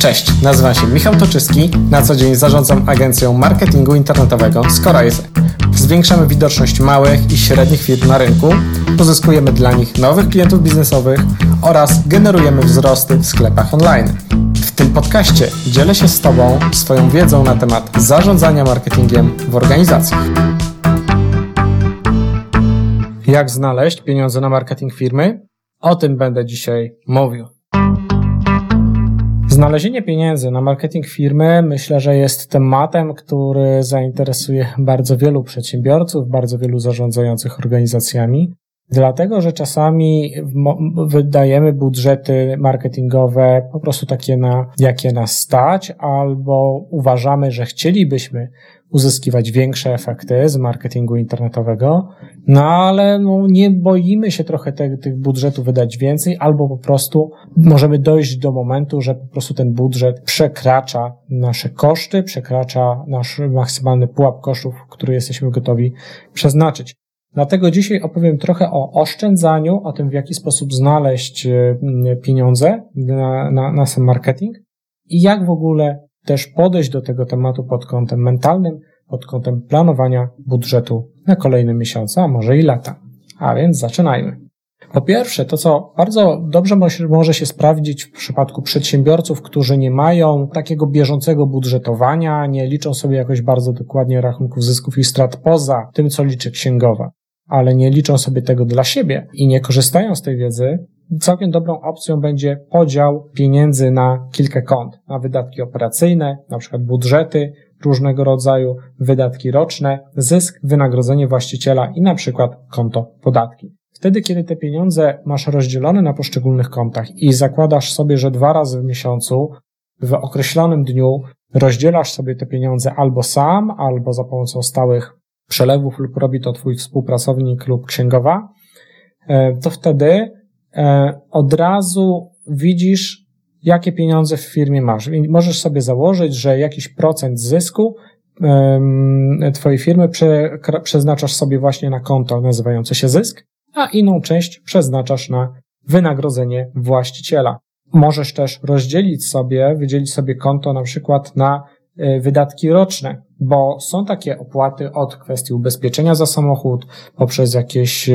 Cześć, nazywam się Michał Toczyski, na co dzień zarządzam agencją marketingu internetowego Scorise. Zwiększamy widoczność małych i średnich firm na rynku, pozyskujemy dla nich nowych klientów biznesowych oraz generujemy wzrosty w sklepach online. W tym podcaście dzielę się z Tobą swoją wiedzą na temat zarządzania marketingiem w organizacjach. Jak znaleźć pieniądze na marketing firmy? O tym będę dzisiaj mówił. Znalezienie pieniędzy na marketing firmy myślę, że jest tematem, który zainteresuje bardzo wielu przedsiębiorców, bardzo wielu zarządzających organizacjami. Dlatego, że czasami wydajemy budżety marketingowe po prostu takie, na jakie nas stać, albo uważamy, że chcielibyśmy uzyskiwać większe efekty z marketingu internetowego, no ale no, nie boimy się trochę te, tych budżetów wydać więcej, albo po prostu możemy dojść do momentu, że po prostu ten budżet przekracza nasze koszty, przekracza nasz maksymalny pułap kosztów, który jesteśmy gotowi przeznaczyć. Dlatego dzisiaj opowiem trochę o oszczędzaniu, o tym, w jaki sposób znaleźć e, pieniądze na, na, na sam marketing i jak w ogóle też podejść do tego tematu pod kątem mentalnym, pod kątem planowania budżetu na kolejne miesiące, a może i lata. A więc zaczynajmy. Po pierwsze, to co bardzo dobrze może się sprawdzić w przypadku przedsiębiorców, którzy nie mają takiego bieżącego budżetowania, nie liczą sobie jakoś bardzo dokładnie rachunków zysków i strat poza tym, co liczy księgowa ale nie liczą sobie tego dla siebie i nie korzystają z tej wiedzy, całkiem dobrą opcją będzie podział pieniędzy na kilka kont, na wydatki operacyjne, na przykład budżety różnego rodzaju, wydatki roczne, zysk, wynagrodzenie właściciela i na przykład konto podatki. Wtedy, kiedy te pieniądze masz rozdzielone na poszczególnych kontach i zakładasz sobie, że dwa razy w miesiącu w określonym dniu rozdzielasz sobie te pieniądze albo sam, albo za pomocą stałych przelewów lub robi to twój współpracownik lub księgowa, e, to wtedy od razu widzisz, jakie pieniądze w firmie masz. Możesz sobie założyć, że jakiś procent zysku twojej firmy przeznaczasz sobie właśnie na konto nazywające się zysk, a inną część przeznaczasz na wynagrodzenie właściciela. Możesz też rozdzielić sobie, wydzielić sobie konto na przykład na E, wydatki roczne, bo są takie opłaty od kwestii ubezpieczenia za samochód, poprzez jakieś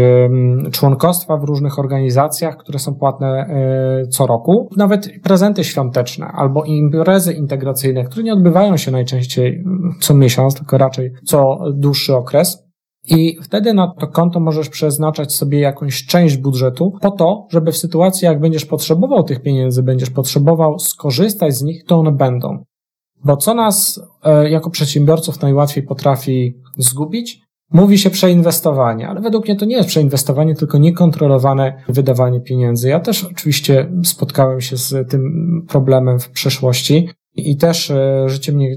członkostwa w różnych organizacjach, które są płatne e, co roku, nawet prezenty świąteczne albo imprezy integracyjne, które nie odbywają się najczęściej co miesiąc, tylko raczej co dłuższy okres. I wtedy na to konto możesz przeznaczać sobie jakąś część budżetu po to, żeby w sytuacji, jak będziesz potrzebował tych pieniędzy, będziesz potrzebował skorzystać z nich, to one będą. Bo co nas e, jako przedsiębiorców najłatwiej potrafi zgubić? Mówi się przeinwestowanie, ale według mnie to nie jest przeinwestowanie, tylko niekontrolowane wydawanie pieniędzy. Ja też oczywiście spotkałem się z tym problemem w przeszłości i też e, życie mnie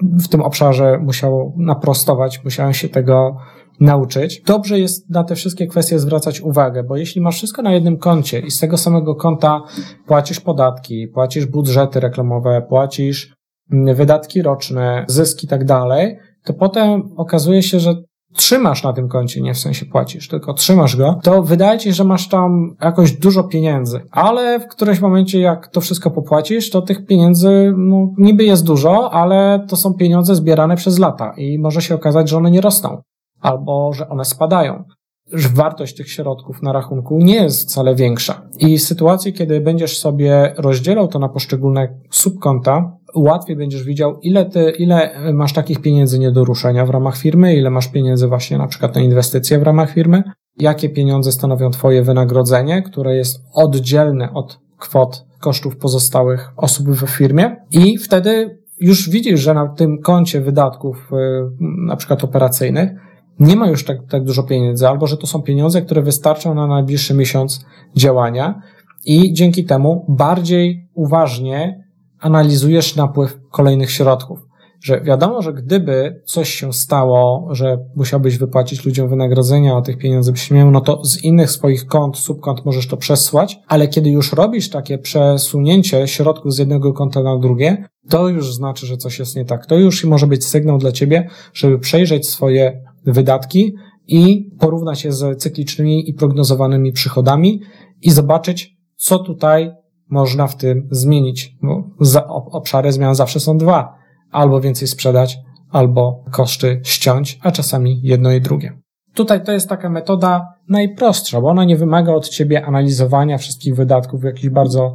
w tym obszarze musiało naprostować, musiałem się tego nauczyć. Dobrze jest na te wszystkie kwestie zwracać uwagę, bo jeśli masz wszystko na jednym koncie i z tego samego konta płacisz podatki, płacisz budżety reklamowe, płacisz wydatki roczne, zyski i tak dalej, to potem okazuje się, że trzymasz na tym koncie, nie w sensie płacisz, tylko trzymasz go, to wydaje ci, że masz tam jakoś dużo pieniędzy, ale w którymś momencie, jak to wszystko popłacisz, to tych pieniędzy no, niby jest dużo, ale to są pieniądze zbierane przez lata i może się okazać, że one nie rosną albo że one spadają że wartość tych środków na rachunku nie jest wcale większa. I w sytuacji, kiedy będziesz sobie rozdzielał to na poszczególne subkonta, łatwiej będziesz widział, ile ty, ile masz takich pieniędzy nie do ruszenia w ramach firmy, ile masz pieniędzy właśnie na przykład na inwestycje w ramach firmy, jakie pieniądze stanowią twoje wynagrodzenie, które jest oddzielne od kwot kosztów pozostałych osób w firmie. I wtedy już widzisz, że na tym koncie wydatków, y, na przykład operacyjnych, nie ma już tak, tak dużo pieniędzy, albo że to są pieniądze, które wystarczą na najbliższy miesiąc działania i dzięki temu bardziej uważnie analizujesz napływ kolejnych środków. Że wiadomo, że gdyby coś się stało, że musiałbyś wypłacić ludziom wynagrodzenia, a tych pieniędzy byś miał, no to z innych swoich kont, subkont możesz to przesłać, ale kiedy już robisz takie przesunięcie środków z jednego konta na drugie, to już znaczy, że coś jest nie tak. To już może być sygnał dla ciebie, żeby przejrzeć swoje wydatki i porównać je z cyklicznymi i prognozowanymi przychodami i zobaczyć, co tutaj można w tym zmienić. Bo obszary zmian zawsze są dwa. Albo więcej sprzedać, albo koszty ściąć, a czasami jedno i drugie. Tutaj to jest taka metoda najprostsza, bo ona nie wymaga od ciebie analizowania wszystkich wydatków w jakiś bardzo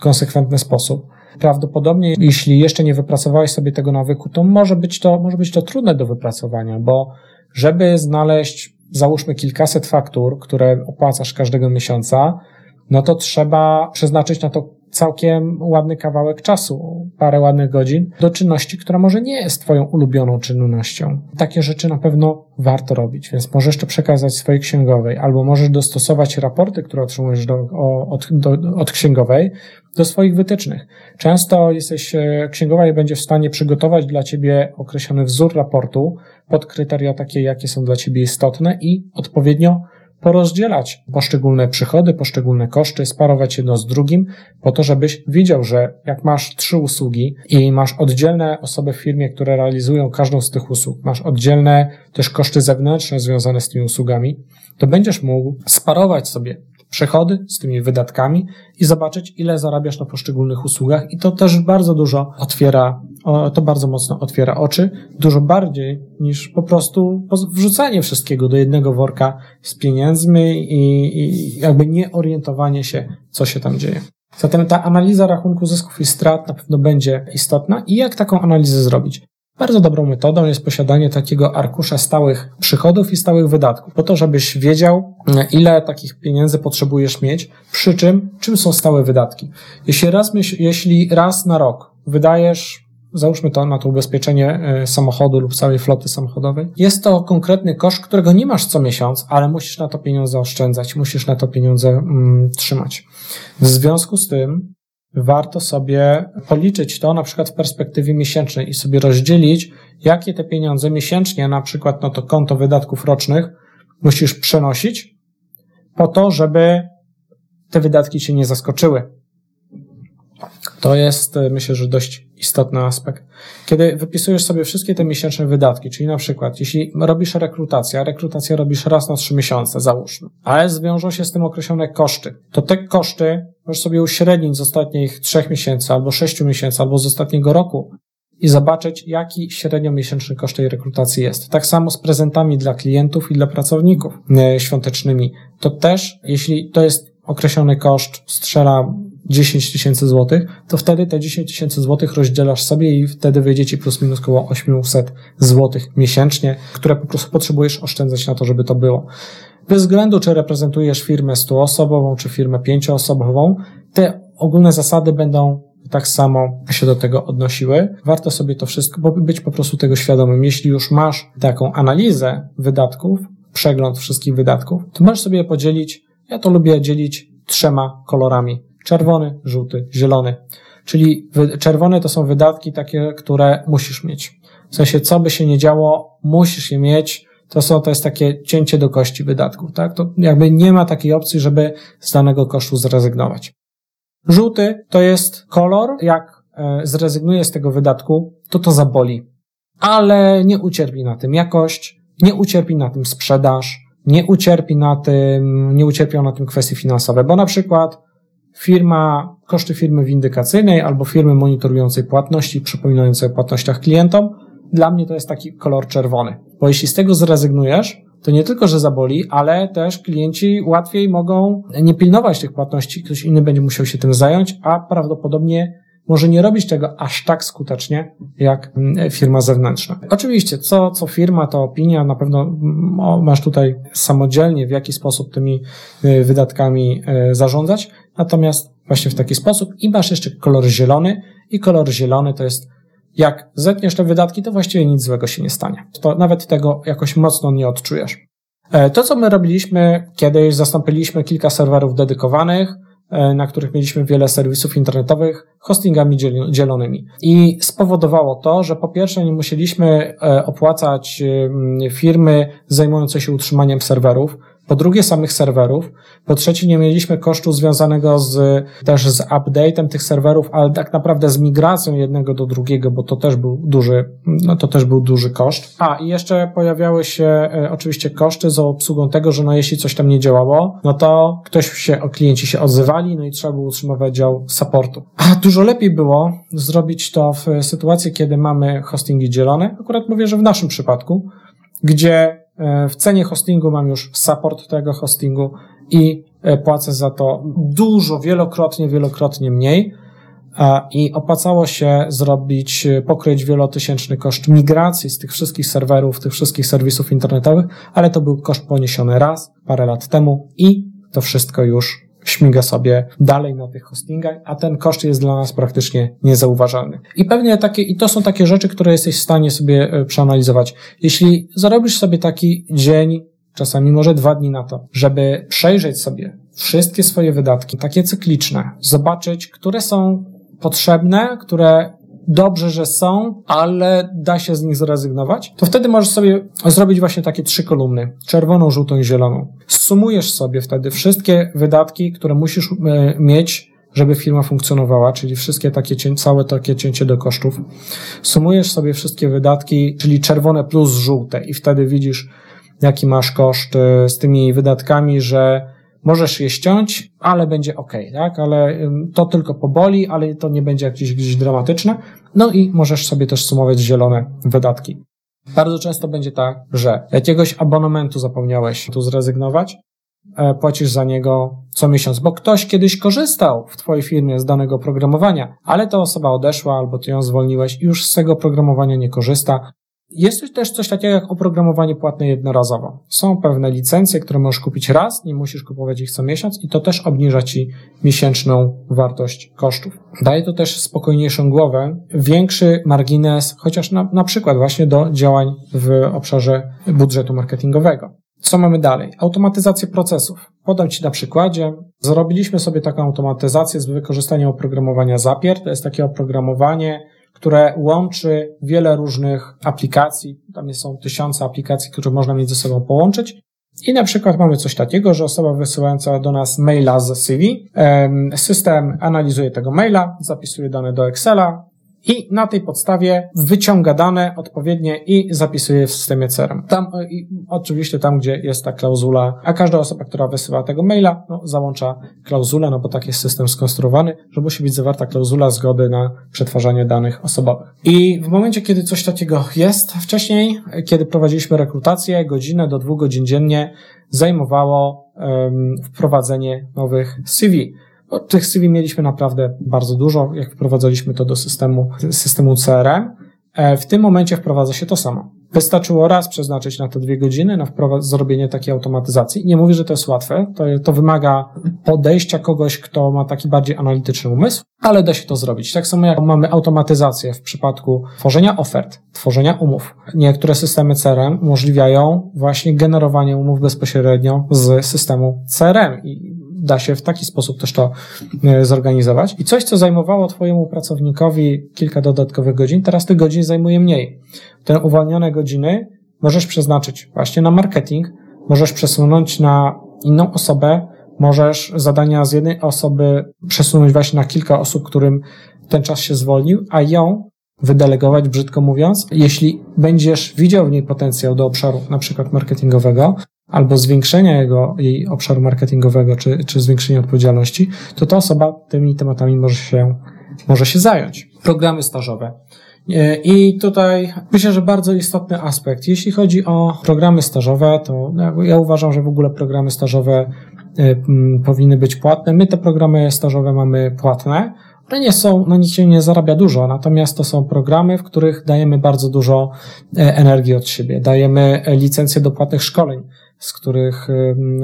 konsekwentny sposób. Prawdopodobnie, jeśli jeszcze nie wypracowałeś sobie tego nawyku, to może być to, może być to trudne do wypracowania, bo żeby znaleźć, załóżmy, kilkaset faktur, które opłacasz każdego miesiąca, no to trzeba przeznaczyć na to całkiem ładny kawałek czasu, parę ładnych godzin, do czynności, która może nie jest Twoją ulubioną czynnością. Takie rzeczy na pewno warto robić, więc możesz to przekazać swojej księgowej, albo możesz dostosować raporty, które otrzymujesz do, od, do, od księgowej, do swoich wytycznych. Często jesteś, e, księgowa i będzie w stanie przygotować dla Ciebie określony wzór raportu pod kryteria takie, jakie są dla Ciebie istotne i odpowiednio porozdzielać poszczególne przychody, poszczególne koszty, sparować jedno z drugim, po to, żebyś widział, że jak masz trzy usługi i masz oddzielne osoby w firmie, które realizują każdą z tych usług, masz oddzielne też koszty zewnętrzne związane z tymi usługami, to będziesz mógł sparować sobie przychody z tymi wydatkami i zobaczyć, ile zarabiasz na poszczególnych usługach i to też bardzo dużo otwiera, to bardzo mocno otwiera oczy, dużo bardziej niż po prostu wrzucanie wszystkiego do jednego worka z pieniędzmi i, i jakby nie orientowanie się, co się tam dzieje. Zatem ta analiza rachunku zysków i strat na pewno będzie istotna i jak taką analizę zrobić? Bardzo dobrą metodą jest posiadanie takiego arkusza stałych przychodów i stałych wydatków, po to, żebyś wiedział, ile takich pieniędzy potrzebujesz mieć, przy czym czym są stałe wydatki. Jeśli raz, jeśli raz na rok wydajesz załóżmy to na to ubezpieczenie e, samochodu lub całej floty samochodowej. Jest to konkretny koszt, którego nie masz co miesiąc, ale musisz na to pieniądze oszczędzać, musisz na to pieniądze mm, trzymać. W związku z tym warto sobie policzyć to na przykład w perspektywie miesięcznej i sobie rozdzielić, jakie te pieniądze miesięcznie, na przykład no to konto wydatków rocznych, musisz przenosić po to, żeby te wydatki cię nie zaskoczyły. To jest, e, myślę, że dość istotny aspekt. Kiedy wypisujesz sobie wszystkie te miesięczne wydatki, czyli na przykład, jeśli robisz rekrutację, a rekrutację robisz raz na trzy miesiące, załóżmy, ale zwiążą się z tym określone koszty, to te koszty możesz sobie uśrednić z ostatnich trzech miesięcy, albo sześciu miesięcy, albo z ostatniego roku i zobaczyć, jaki średnio miesięczny koszt tej rekrutacji jest. Tak samo z prezentami dla klientów i dla pracowników e, świątecznymi. To też, jeśli to jest określony koszt, strzela 10 tysięcy złotych, to wtedy te 10 tysięcy złotych rozdzielasz sobie i wtedy wyjdzie ci plus minus około 800 złotych miesięcznie, które po prostu potrzebujesz oszczędzać na to, żeby to było. Bez względu, czy reprezentujesz firmę 100-osobową, czy firmę 5-osobową, te ogólne zasady będą tak samo się do tego odnosiły. Warto sobie to wszystko, być po prostu tego świadomym. Jeśli już masz taką analizę wydatków, przegląd wszystkich wydatków, to możesz sobie podzielić, ja to lubię dzielić trzema kolorami czerwony, żółty, zielony. Czyli czerwone to są wydatki takie, które musisz mieć. W sensie, co by się nie działo, musisz je mieć. To są, to jest takie cięcie do kości wydatków, tak? To jakby nie ma takiej opcji, żeby z danego kosztu zrezygnować. Żółty to jest kolor, jak e, zrezygnuje z tego wydatku, to to zaboli. Ale nie ucierpi na tym jakość, nie ucierpi na tym sprzedaż, nie ucierpi na tym, nie ucierpią na tym kwestie finansowe, bo na przykład firma, koszty firmy windykacyjnej albo firmy monitorującej płatności, przypominającej o płatnościach klientom, dla mnie to jest taki kolor czerwony. Bo jeśli z tego zrezygnujesz, to nie tylko, że zaboli, ale też klienci łatwiej mogą nie pilnować tych płatności, ktoś inny będzie musiał się tym zająć, a prawdopodobnie może nie robić tego aż tak skutecznie jak mm, firma zewnętrzna. Oczywiście, co, co firma, to opinia, na pewno mm, masz tutaj samodzielnie w jaki sposób tymi y, wydatkami y, zarządzać, natomiast właśnie w taki sposób i masz jeszcze kolor zielony i kolor zielony to jest jak zetniesz te wydatki, to właściwie nic złego się nie stanie. To nawet tego jakoś mocno nie odczujesz. E, to, co my robiliśmy, kiedyś zastąpiliśmy kilka serwerów dedykowanych, na których mieliśmy wiele serwisów internetowych, hostingami dzielonymi. I spowodowało to, że po pierwsze nie musieliśmy e, opłacać firmy zajmującej się utrzymaniem serwerów, po drugie samych serwerów, po trzecie nie mieliśmy kosztu związanego z, też z update'em tych serwerów, ale tak naprawdę z migracją jednego do drugiego, bo to też był duży, no to też był duży koszt. A i jeszcze pojawiały się e, oczywiście koszty za obsługą tego, że no jeśli coś tam nie działało, no to ktoś się, klienci się odzywali, no i trzeba było utrzymywać dział supportu. A dużo lepiej było zrobić to w sytuacji, kiedy mamy hostingi dzielone. Akurat mówię, że w naszym przypadku, gdzie w cenie hostingu mam już support tego hostingu i e, płacę za to dużo, wielokrotnie, wielokrotnie mniej. I opłacało się zrobić, e, pokryć wielotysięczny koszt migracji z tych wszystkich serwerów, tych wszystkich serwisów internetowych, ale to był koszt poniesiony raz, parę lat temu i to wszystko już śmiga sobie dalej na tych hostingach, a ten koszt jest dla nas praktycznie niezauważalny. I pewnie takie, i to są takie rzeczy, które jesteś w stanie sobie e, przeanalizować. Jeśli zarobisz sobie taki dzień, czasami może dwa dni na to, żeby przejrzeć sobie wszystkie swoje wydatki, takie cykliczne, zobaczyć, które są potrzebne, które dobrze, że są, ale da się z nich zrezygnować, to wtedy możesz sobie zrobić właśnie takie trzy kolumny. Czerwoną, żółtą i zieloną. Sumujesz sobie wtedy wszystkie wydatki, które musisz e, mieć, żeby firma funkcjonowała, czyli wszystkie takie, całe takie cięcie do kosztów. Sumujesz sobie wszystkie wydatki, czyli czerwone plus żółte i wtedy widzisz, jaki masz koszt e, z tymi wydatkami, że Możesz je ściąć, ale będzie ok, tak? Ale to tylko poboli, ale to nie będzie jakieś gdzieś dramatyczne. No i możesz sobie też sumować zielone wydatki. Bardzo często będzie tak, że jakiegoś abonamentu zapomniałeś tu zrezygnować, e, płacisz za niego co miesiąc, bo ktoś kiedyś korzystał w Twojej firmie z danego programowania, ale ta osoba odeszła albo Ty ją zwolniłeś i już z tego programowania nie korzysta, jest też coś takiego jak oprogramowanie płatne jednorazowo. Są pewne licencje, które możesz kupić raz, nie musisz kupować ich co miesiąc i to też obniża Ci miesięczną wartość kosztów. Daje to też spokojniejszą głowę, większy margines, chociaż na, na przykład właśnie do działań w obszarze budżetu marketingowego. Co mamy dalej? Automatyzację procesów. Podam Ci na przykładzie. Zrobiliśmy sobie taką automatyzację z wykorzystaniem oprogramowania Zapier. To jest takie oprogramowanie, które łączy wiele różnych aplikacji. Tam są tysiące aplikacji, które można między sobą połączyć. I na przykład mamy coś takiego, że osoba wysyłająca do nas maila z CV, system analizuje tego maila, zapisuje dane do Excela, i na tej podstawie wyciąga dane odpowiednie i zapisuje w systemie CRM. Tam, e, i oczywiście tam, gdzie jest ta klauzula, a każda osoba, która wysyła tego maila, no, załącza klauzulę, no bo tak jest system skonstruowany, że musi być zawarta klauzula zgody na przetwarzanie danych osobowych. I w momencie, kiedy coś takiego jest, wcześniej, kiedy prowadziliśmy rekrutację, godzinę do dwóch godzin dziennie zajmowało um, wprowadzenie nowych CV. Tych CV mieliśmy naprawdę bardzo dużo, jak wprowadzaliśmy to do systemu, systemu CRM. E, w tym momencie wprowadza się to samo. Wystarczyło raz przeznaczyć na to dwie godziny na zrobienie takiej automatyzacji. Nie mówię, że to jest łatwe. To, to wymaga podejścia kogoś, kto ma taki bardziej analityczny umysł, ale da się to zrobić. Tak samo jak mamy automatyzację w przypadku tworzenia ofert, tworzenia umów. Niektóre systemy CRM umożliwiają właśnie generowanie umów bezpośrednio z systemu CRM i da się w taki sposób też to e, zorganizować. I coś, co zajmowało Twojemu pracownikowi kilka dodatkowych godzin, teraz tych godzin zajmuje mniej. Te uwolnione godziny możesz przeznaczyć właśnie na marketing, możesz przesunąć na inną osobę, możesz zadania z jednej osoby przesunąć właśnie na kilka osób, którym ten czas się zwolnił, a ją wydelegować, brzydko mówiąc. Jeśli będziesz widział w niej potencjał do obszaru na przykład marketingowego, albo zwiększenia jego, jej obszaru marketingowego, czy, czy zwiększenia odpowiedzialności, to ta osoba tymi tematami może się, może się zająć. Programy stażowe. E, I tutaj myślę, że bardzo istotny aspekt. Jeśli chodzi o programy stażowe, to ja uważam, że w ogóle programy stażowe e, powinny być płatne. My te programy stażowe mamy płatne. One nie są, na nich się nie zarabia dużo, natomiast to są programy, w których dajemy bardzo dużo e, energii od siebie. Dajemy licencje do płatnych szkoleń z których,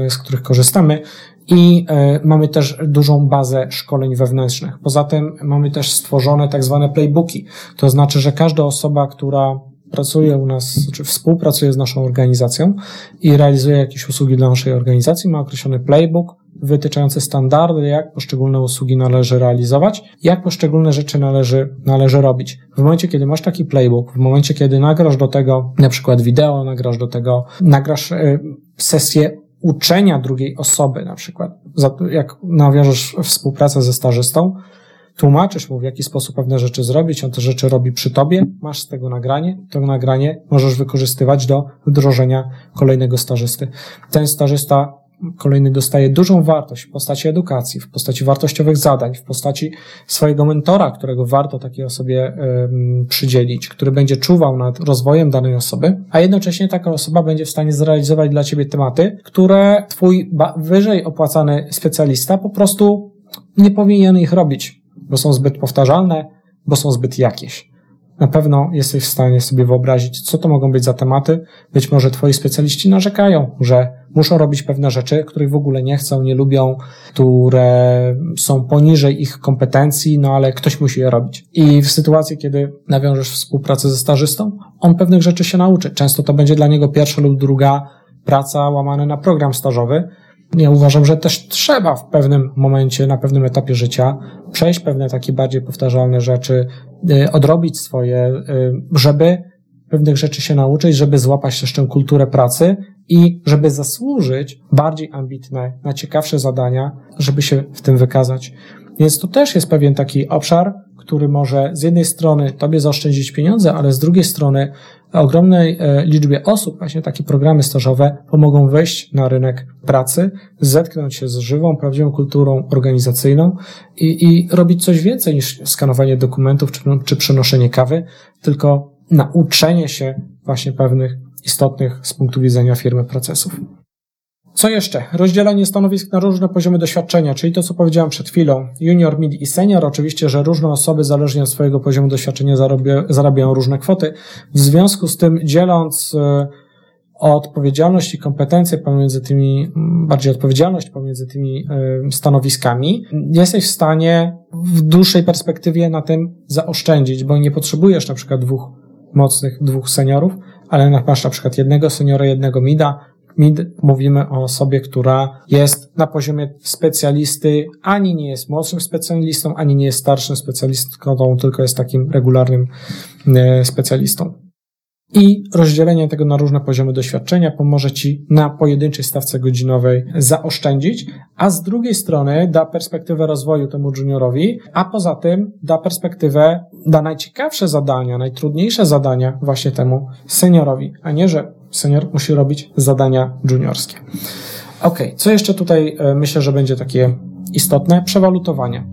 z których korzystamy. I e, mamy też dużą bazę szkoleń wewnętrznych. Poza tym mamy też stworzone tak zwane playbooki. To znaczy, że każda osoba, która pracuje u nas, czy współpracuje z naszą organizacją i realizuje jakieś usługi dla naszej organizacji, ma określony playbook wytyczający standardy, jak poszczególne usługi należy realizować, jak poszczególne rzeczy należy, należy robić. W momencie, kiedy masz taki playbook, w momencie, kiedy nagrasz do tego na przykład wideo, nagrasz do tego, nagrasz y, sesję uczenia drugiej osoby, na przykład, jak nawiążesz współpracę ze stażystą, tłumaczysz mu, w jaki sposób pewne rzeczy zrobić, on te rzeczy robi przy tobie, masz z tego nagranie, to nagranie możesz wykorzystywać do wdrożenia kolejnego stażysty. Ten stażysta kolejny dostaje dużą wartość w postaci edukacji, w postaci wartościowych zadań, w postaci swojego mentora, którego warto takiej osobie przydzielić, który będzie czuwał nad rozwojem danej osoby, a jednocześnie taka osoba będzie w stanie zrealizować dla ciebie tematy, które twój wyżej opłacany specjalista po prostu nie powinien ich robić, bo są zbyt powtarzalne, bo są zbyt jakieś. Na pewno jesteś w stanie sobie wyobrazić, co to mogą być za tematy. Być może twoi specjaliści narzekają, że muszą robić pewne rzeczy, których w ogóle nie chcą, nie lubią, które są poniżej ich kompetencji, no ale ktoś musi je robić. I w sytuacji, kiedy nawiążesz współpracę ze stażystą, on pewnych rzeczy się nauczy. Często to będzie dla niego pierwsza lub druga praca łamana na program stażowy, ja uważam, że też trzeba w pewnym momencie, na pewnym etapie życia przejść pewne takie bardziej powtarzalne rzeczy, y, odrobić swoje, y, żeby pewnych rzeczy się nauczyć, żeby złapać też tę kulturę pracy i żeby zasłużyć bardziej ambitne, na ciekawsze zadania, żeby się w tym wykazać. Więc to też jest pewien taki obszar, który może z jednej strony tobie zaoszczędzić pieniądze, ale z drugiej strony ogromnej e, liczbie osób właśnie takie programy stażowe pomogą wejść na rynek pracy, zetknąć się z żywą, prawdziwą kulturą organizacyjną i, i robić coś więcej niż skanowanie dokumentów czy, czy przenoszenie kawy, tylko nauczenie się właśnie pewnych istotnych z punktu widzenia firmy procesów. Co jeszcze? Rozdzielenie stanowisk na różne poziomy doświadczenia, czyli to, co powiedziałem przed chwilą. Junior, mid i senior. Oczywiście, że różne osoby, zależnie od swojego poziomu doświadczenia, zarabia, zarabiają różne kwoty. W związku z tym, dzieląc e, odpowiedzialność i kompetencje pomiędzy tymi, bardziej odpowiedzialność pomiędzy tymi e, stanowiskami, jesteś w stanie w dłuższej perspektywie na tym zaoszczędzić, bo nie potrzebujesz na przykład dwóch mocnych, dwóch seniorów, ale masz na przykład jednego seniora, jednego mida, Mid mówimy o osobie, która jest na poziomie specjalisty, ani nie jest młodszym specjalistą, ani nie jest starszym specjalistą, tylko jest takim regularnym e, specjalistą. I rozdzielenie tego na różne poziomy doświadczenia pomoże Ci na pojedynczej stawce godzinowej zaoszczędzić, a z drugiej strony da perspektywę rozwoju temu juniorowi, a poza tym da perspektywę, da najciekawsze zadania, najtrudniejsze zadania właśnie temu seniorowi, a nie, że senior musi robić zadania juniorskie. Ok, co jeszcze tutaj e, myślę, że będzie takie istotne? Przewalutowanie.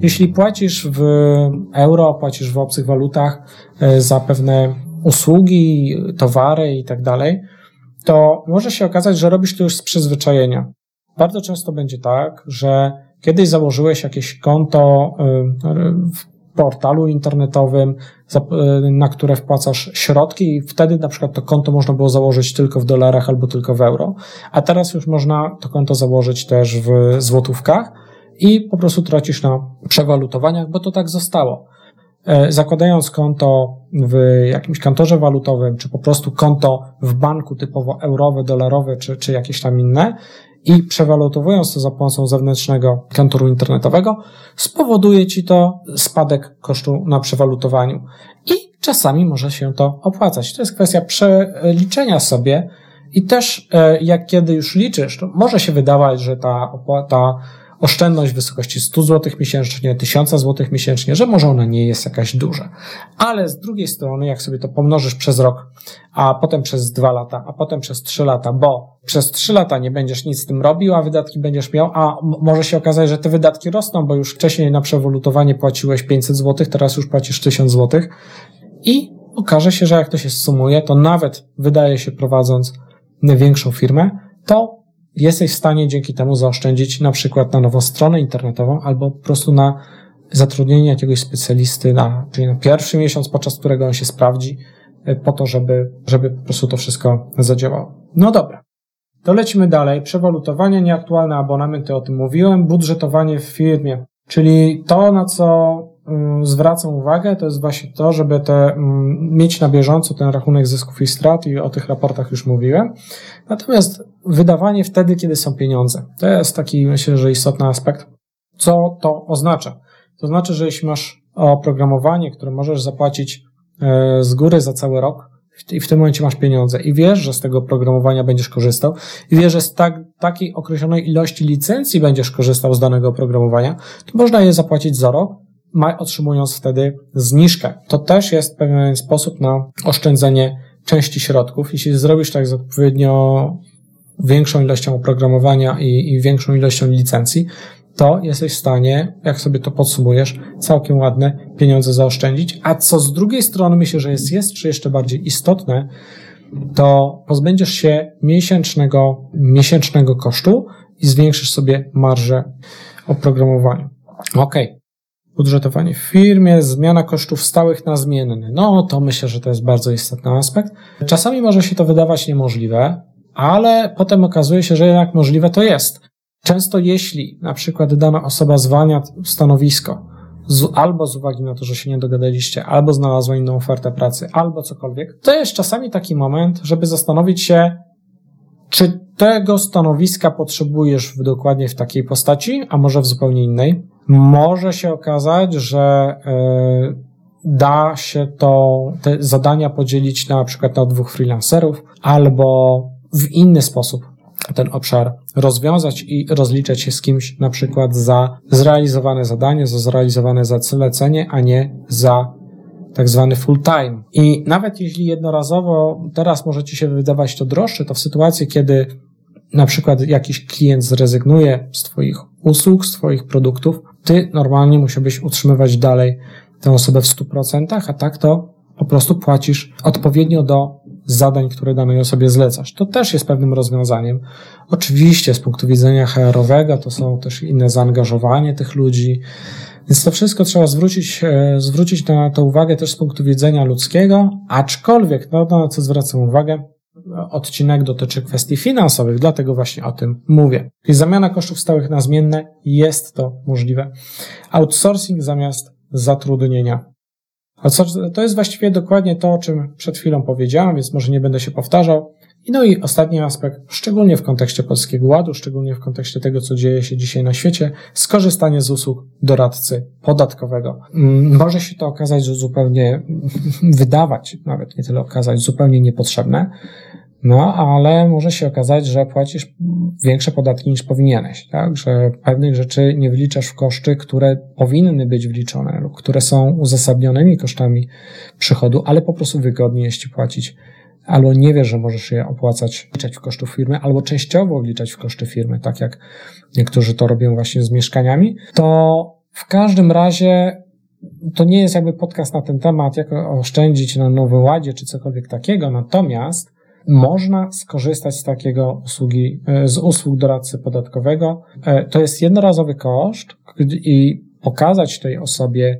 Jeśli płacisz w euro, płacisz w obcych walutach e, za pewne usługi, towary i tak dalej, to może się okazać, że robisz to już z przyzwyczajenia. Bardzo często będzie tak, że kiedyś założyłeś jakieś konto e, portalu internetowym, na które wpłacasz środki i wtedy na przykład to konto można było założyć tylko w dolarach albo tylko w euro, a teraz już można to konto założyć też w złotówkach i po prostu tracisz na przewalutowaniach, bo to tak zostało. E, zakładając konto w jakimś kantorze walutowym, czy po prostu konto w banku typowo eurowe, dolarowe, czy, czy jakieś tam inne, i przewalutowując to za pomocą zewnętrznego kantoru internetowego, spowoduje ci to spadek kosztu na przewalutowaniu. I czasami może się to opłacać. To jest kwestia przeliczenia sobie i też e, jak kiedy już liczysz, to może się wydawać, że ta opłata oszczędność w wysokości 100 zł miesięcznie, 1000 zł miesięcznie, że może ona nie jest jakaś duża. Ale z drugiej strony, jak sobie to pomnożysz przez rok, a potem przez dwa lata, a potem przez trzy lata, bo przez trzy lata nie będziesz nic z tym robił, a wydatki będziesz miał, a może się okazać, że te wydatki rosną, bo już wcześniej na przewolutowanie płaciłeś 500 zł, teraz już płacisz 1000 zł i okaże się, że jak to się sumuje, to nawet wydaje się prowadząc większą firmę, to jesteś w stanie dzięki temu zaoszczędzić na przykład na nową stronę internetową albo po prostu na zatrudnienie jakiegoś specjalisty na, czyli na pierwszy miesiąc, podczas którego on się sprawdzi, e, po to, żeby, żeby po prostu to wszystko zadziałało. No dobra. To lecimy dalej. Przewalutowanie, nieaktualne abonamenty, o tym mówiłem. Budżetowanie w firmie, czyli to, na co Mm, zwracam uwagę, to jest właśnie to, żeby te, mm, mieć na bieżąco ten rachunek zysków i strat i o tych raportach już mówiłem. Natomiast wydawanie wtedy, kiedy są pieniądze. To jest taki, myślę, że istotny aspekt. Co to oznacza? To znaczy, że jeśli masz oprogramowanie, które możesz zapłacić e, z góry za cały rok, i w tym momencie masz pieniądze i wiesz, że z tego oprogramowania będziesz korzystał i wiesz, że z tak, takiej określonej ilości licencji będziesz korzystał z danego oprogramowania, to można je zapłacić za rok, otrzymując wtedy zniżkę. To też jest pewien sposób na oszczędzenie części środków. Jeśli zrobisz tak z odpowiednio większą ilością oprogramowania i, i większą ilością licencji, to jesteś w stanie, jak sobie to podsumujesz, całkiem ładne pieniądze zaoszczędzić. A co z drugiej strony myślę, że jest, jest czy jeszcze bardziej istotne, to pozbędziesz się miesięcznego, miesięcznego kosztu i zwiększysz sobie marżę oprogramowania. Ok. Budżetowanie w firmie, zmiana kosztów stałych na zmienny. No, to myślę, że to jest bardzo istotny aspekt. Czasami może się to wydawać niemożliwe, ale potem okazuje się, że jednak możliwe to jest. Często jeśli na przykład dana osoba zwalnia stanowisko, z, albo z uwagi na to, że się nie dogadaliście, albo znalazła inną ofertę pracy, albo cokolwiek, to jest czasami taki moment, żeby zastanowić się, czy tego stanowiska potrzebujesz w, dokładnie w takiej postaci, a może w zupełnie innej. Może się okazać, że yy, da się to, te zadania podzielić na, przykład na dwóch freelancerów, albo w inny sposób ten obszar rozwiązać i rozliczać się z kimś na przykład za zrealizowane zadanie, za zrealizowane zlecenie, a nie za tak zwany full time. I nawet jeśli jednorazowo teraz może Ci się wydawać to droższe, to w sytuacji, kiedy na przykład jakiś klient zrezygnuje z Twoich usług, z Twoich produktów, Ty normalnie musiałbyś utrzymywać dalej tę osobę w 100%, a tak to po prostu płacisz odpowiednio do zadań, które danej osobie zlecasz. To też jest pewnym rozwiązaniem. Oczywiście z punktu widzenia HR-owego to są też inne zaangażowanie tych ludzi, więc to wszystko trzeba zwrócić, e, zwrócić na to uwagę też z punktu widzenia ludzkiego, aczkolwiek, no, na co zwracam uwagę, odcinek dotyczy kwestii finansowych, dlatego właśnie o tym mówię. Czyli zamiana kosztów stałych na zmienne jest to możliwe. Outsourcing zamiast zatrudnienia a co, to jest właściwie dokładnie to, o czym przed chwilą powiedziałem, więc może nie będę się powtarzał. I no i ostatni aspekt, szczególnie w kontekście Polskiego Ładu, szczególnie w kontekście tego, co dzieje się dzisiaj na świecie, skorzystanie z usług doradcy podatkowego. Mm, może się to okazać zupełnie, wydawać, nawet nie tyle okazać, zupełnie niepotrzebne, no, ale może się okazać, że płacisz większe podatki niż powinieneś, tak? Że pewnych rzeczy nie wliczasz w koszty, które powinny być wliczone lub które są uzasadnionymi kosztami przychodu, ale po prostu wygodniej jest ci płacić. Albo nie wiesz, że możesz je opłacać, wliczać w kosztów firmy, albo częściowo wliczać w koszty firmy, tak jak niektórzy to robią właśnie z mieszkaniami, to w każdym razie to nie jest jakby podcast na ten temat, jak oszczędzić na Nowym Ładzie czy cokolwiek takiego, natomiast można skorzystać z takiego usługi, e, z usług doradcy podatkowego. E, to jest jednorazowy koszt i pokazać tej osobie,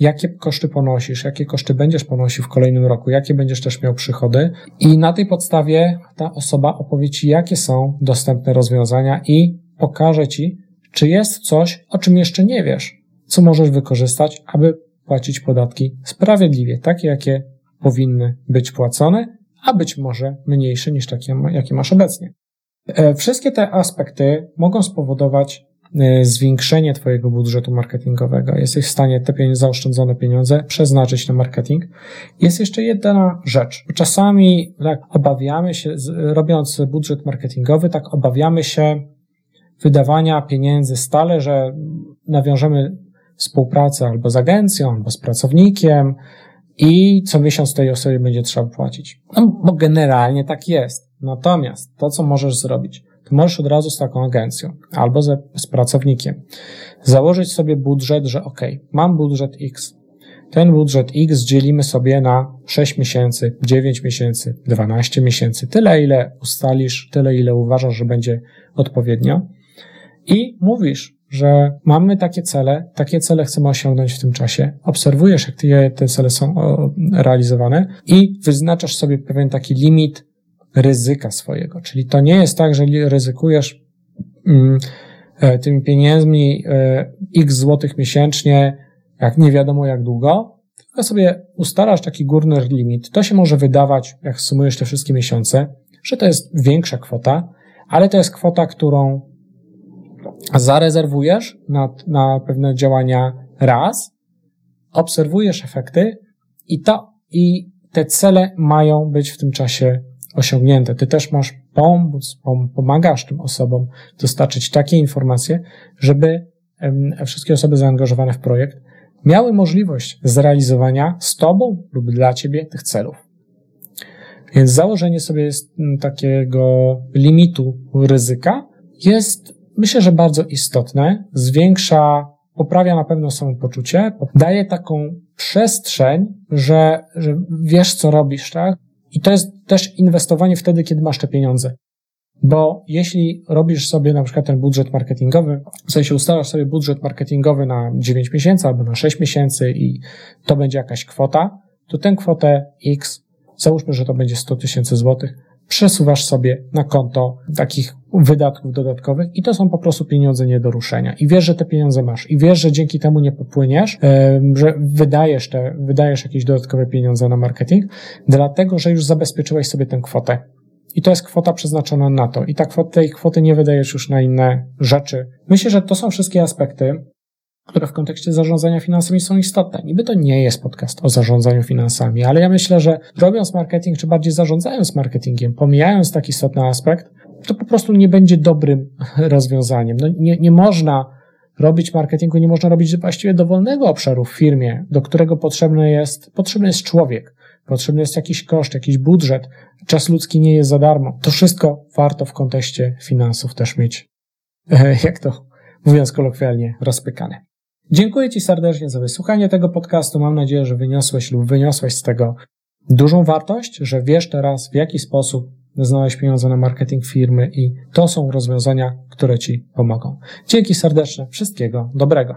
jakie koszty ponosisz, jakie koszty będziesz ponosił w kolejnym roku, jakie będziesz też miał przychody i na tej podstawie ta osoba opowie Ci, jakie są dostępne rozwiązania i pokaże Ci, czy jest coś, o czym jeszcze nie wiesz, co możesz wykorzystać, aby płacić podatki sprawiedliwie, takie, jakie powinny być płacone a być może mniejszy niż takie, jakie masz obecnie. E, wszystkie te aspekty mogą spowodować e, zwiększenie Twojego budżetu marketingowego. Jesteś w stanie te pieniądze, zaoszczędzone pieniądze przeznaczyć na marketing. Jest jeszcze jedna rzecz. Czasami tak obawiamy się, robiąc budżet marketingowy, tak obawiamy się wydawania pieniędzy stale, że nawiążemy współpracę albo z agencją, albo z pracownikiem, i co miesiąc tej osobie będzie trzeba płacić. No, bo generalnie tak jest. Natomiast to, co możesz zrobić, to możesz od razu z taką agencją albo ze, z pracownikiem założyć sobie budżet, że ok, mam budżet X. Ten budżet X dzielimy sobie na 6 miesięcy, 9 miesięcy, 12 miesięcy, tyle ile ustalisz, tyle ile uważasz, że będzie odpowiednio. I mówisz, że mamy takie cele, takie cele chcemy osiągnąć w tym czasie, obserwujesz, jak te cele są realizowane i wyznaczasz sobie pewien taki limit ryzyka swojego. Czyli to nie jest tak, że ryzykujesz mm, e, tymi pieniędzmi e, x złotych miesięcznie, jak nie wiadomo jak długo, tylko sobie ustalasz taki górny limit. To się może wydawać, jak sumujesz te wszystkie miesiące, że to jest większa kwota, ale to jest kwota, którą zarezerwujesz na, na pewne działania raz, obserwujesz efekty i to, i te cele mają być w tym czasie osiągnięte. Ty też masz pomóc, pomagasz tym osobom dostarczyć takie informacje, żeby wszystkie osoby zaangażowane w projekt miały możliwość zrealizowania z Tobą lub dla Ciebie tych celów. Więc założenie sobie takiego limitu ryzyka jest, myślę, że bardzo istotne. Zwiększa, poprawia na pewno samopoczucie, daje taką przestrzeń, że, że wiesz, co robisz, tak? I to jest też inwestowanie wtedy, kiedy masz te pieniądze. Bo jeśli robisz sobie na przykład ten budżet marketingowy, w sensie ustalasz sobie budżet marketingowy na 9 miesięcy albo na 6 miesięcy i to będzie jakaś kwota, to tę kwotę X, załóżmy, że to będzie 100 tysięcy złotych, przesuwasz sobie na konto takich wydatków dodatkowych i to są po prostu pieniądze nie do ruszenia. I wiesz, że te pieniądze masz i wiesz, że dzięki temu nie popłyniesz, że wydajesz te, wydajesz jakieś dodatkowe pieniądze na marketing, dlatego, że już zabezpieczyłeś sobie tę kwotę. I to jest kwota przeznaczona na to. I ta kwota, tej kwoty nie wydajesz już na inne rzeczy. Myślę, że to są wszystkie aspekty, które w kontekście zarządzania finansami są istotne. Niby to nie jest podcast o zarządzaniu finansami, ale ja myślę, że robiąc marketing, czy bardziej zarządzając marketingiem, pomijając taki istotny aspekt, to po prostu nie będzie dobrym rozwiązaniem. No nie, nie można robić marketingu, nie można robić właściwie dowolnego obszaru w firmie, do którego potrzebny jest, potrzebny jest człowiek, potrzebny jest jakiś koszt, jakiś budżet, czas ludzki nie jest za darmo. To wszystko warto w kontekście finansów też mieć, jak to mówiąc kolokwialnie, rozpykane. Dziękuję Ci serdecznie za wysłuchanie tego podcastu. Mam nadzieję, że wyniosłeś lub wyniosłeś z tego dużą wartość, że wiesz teraz, w jaki sposób znaleźć pieniądze na marketing firmy i to są rozwiązania, które Ci pomogą. Dzięki serdeczne, wszystkiego dobrego.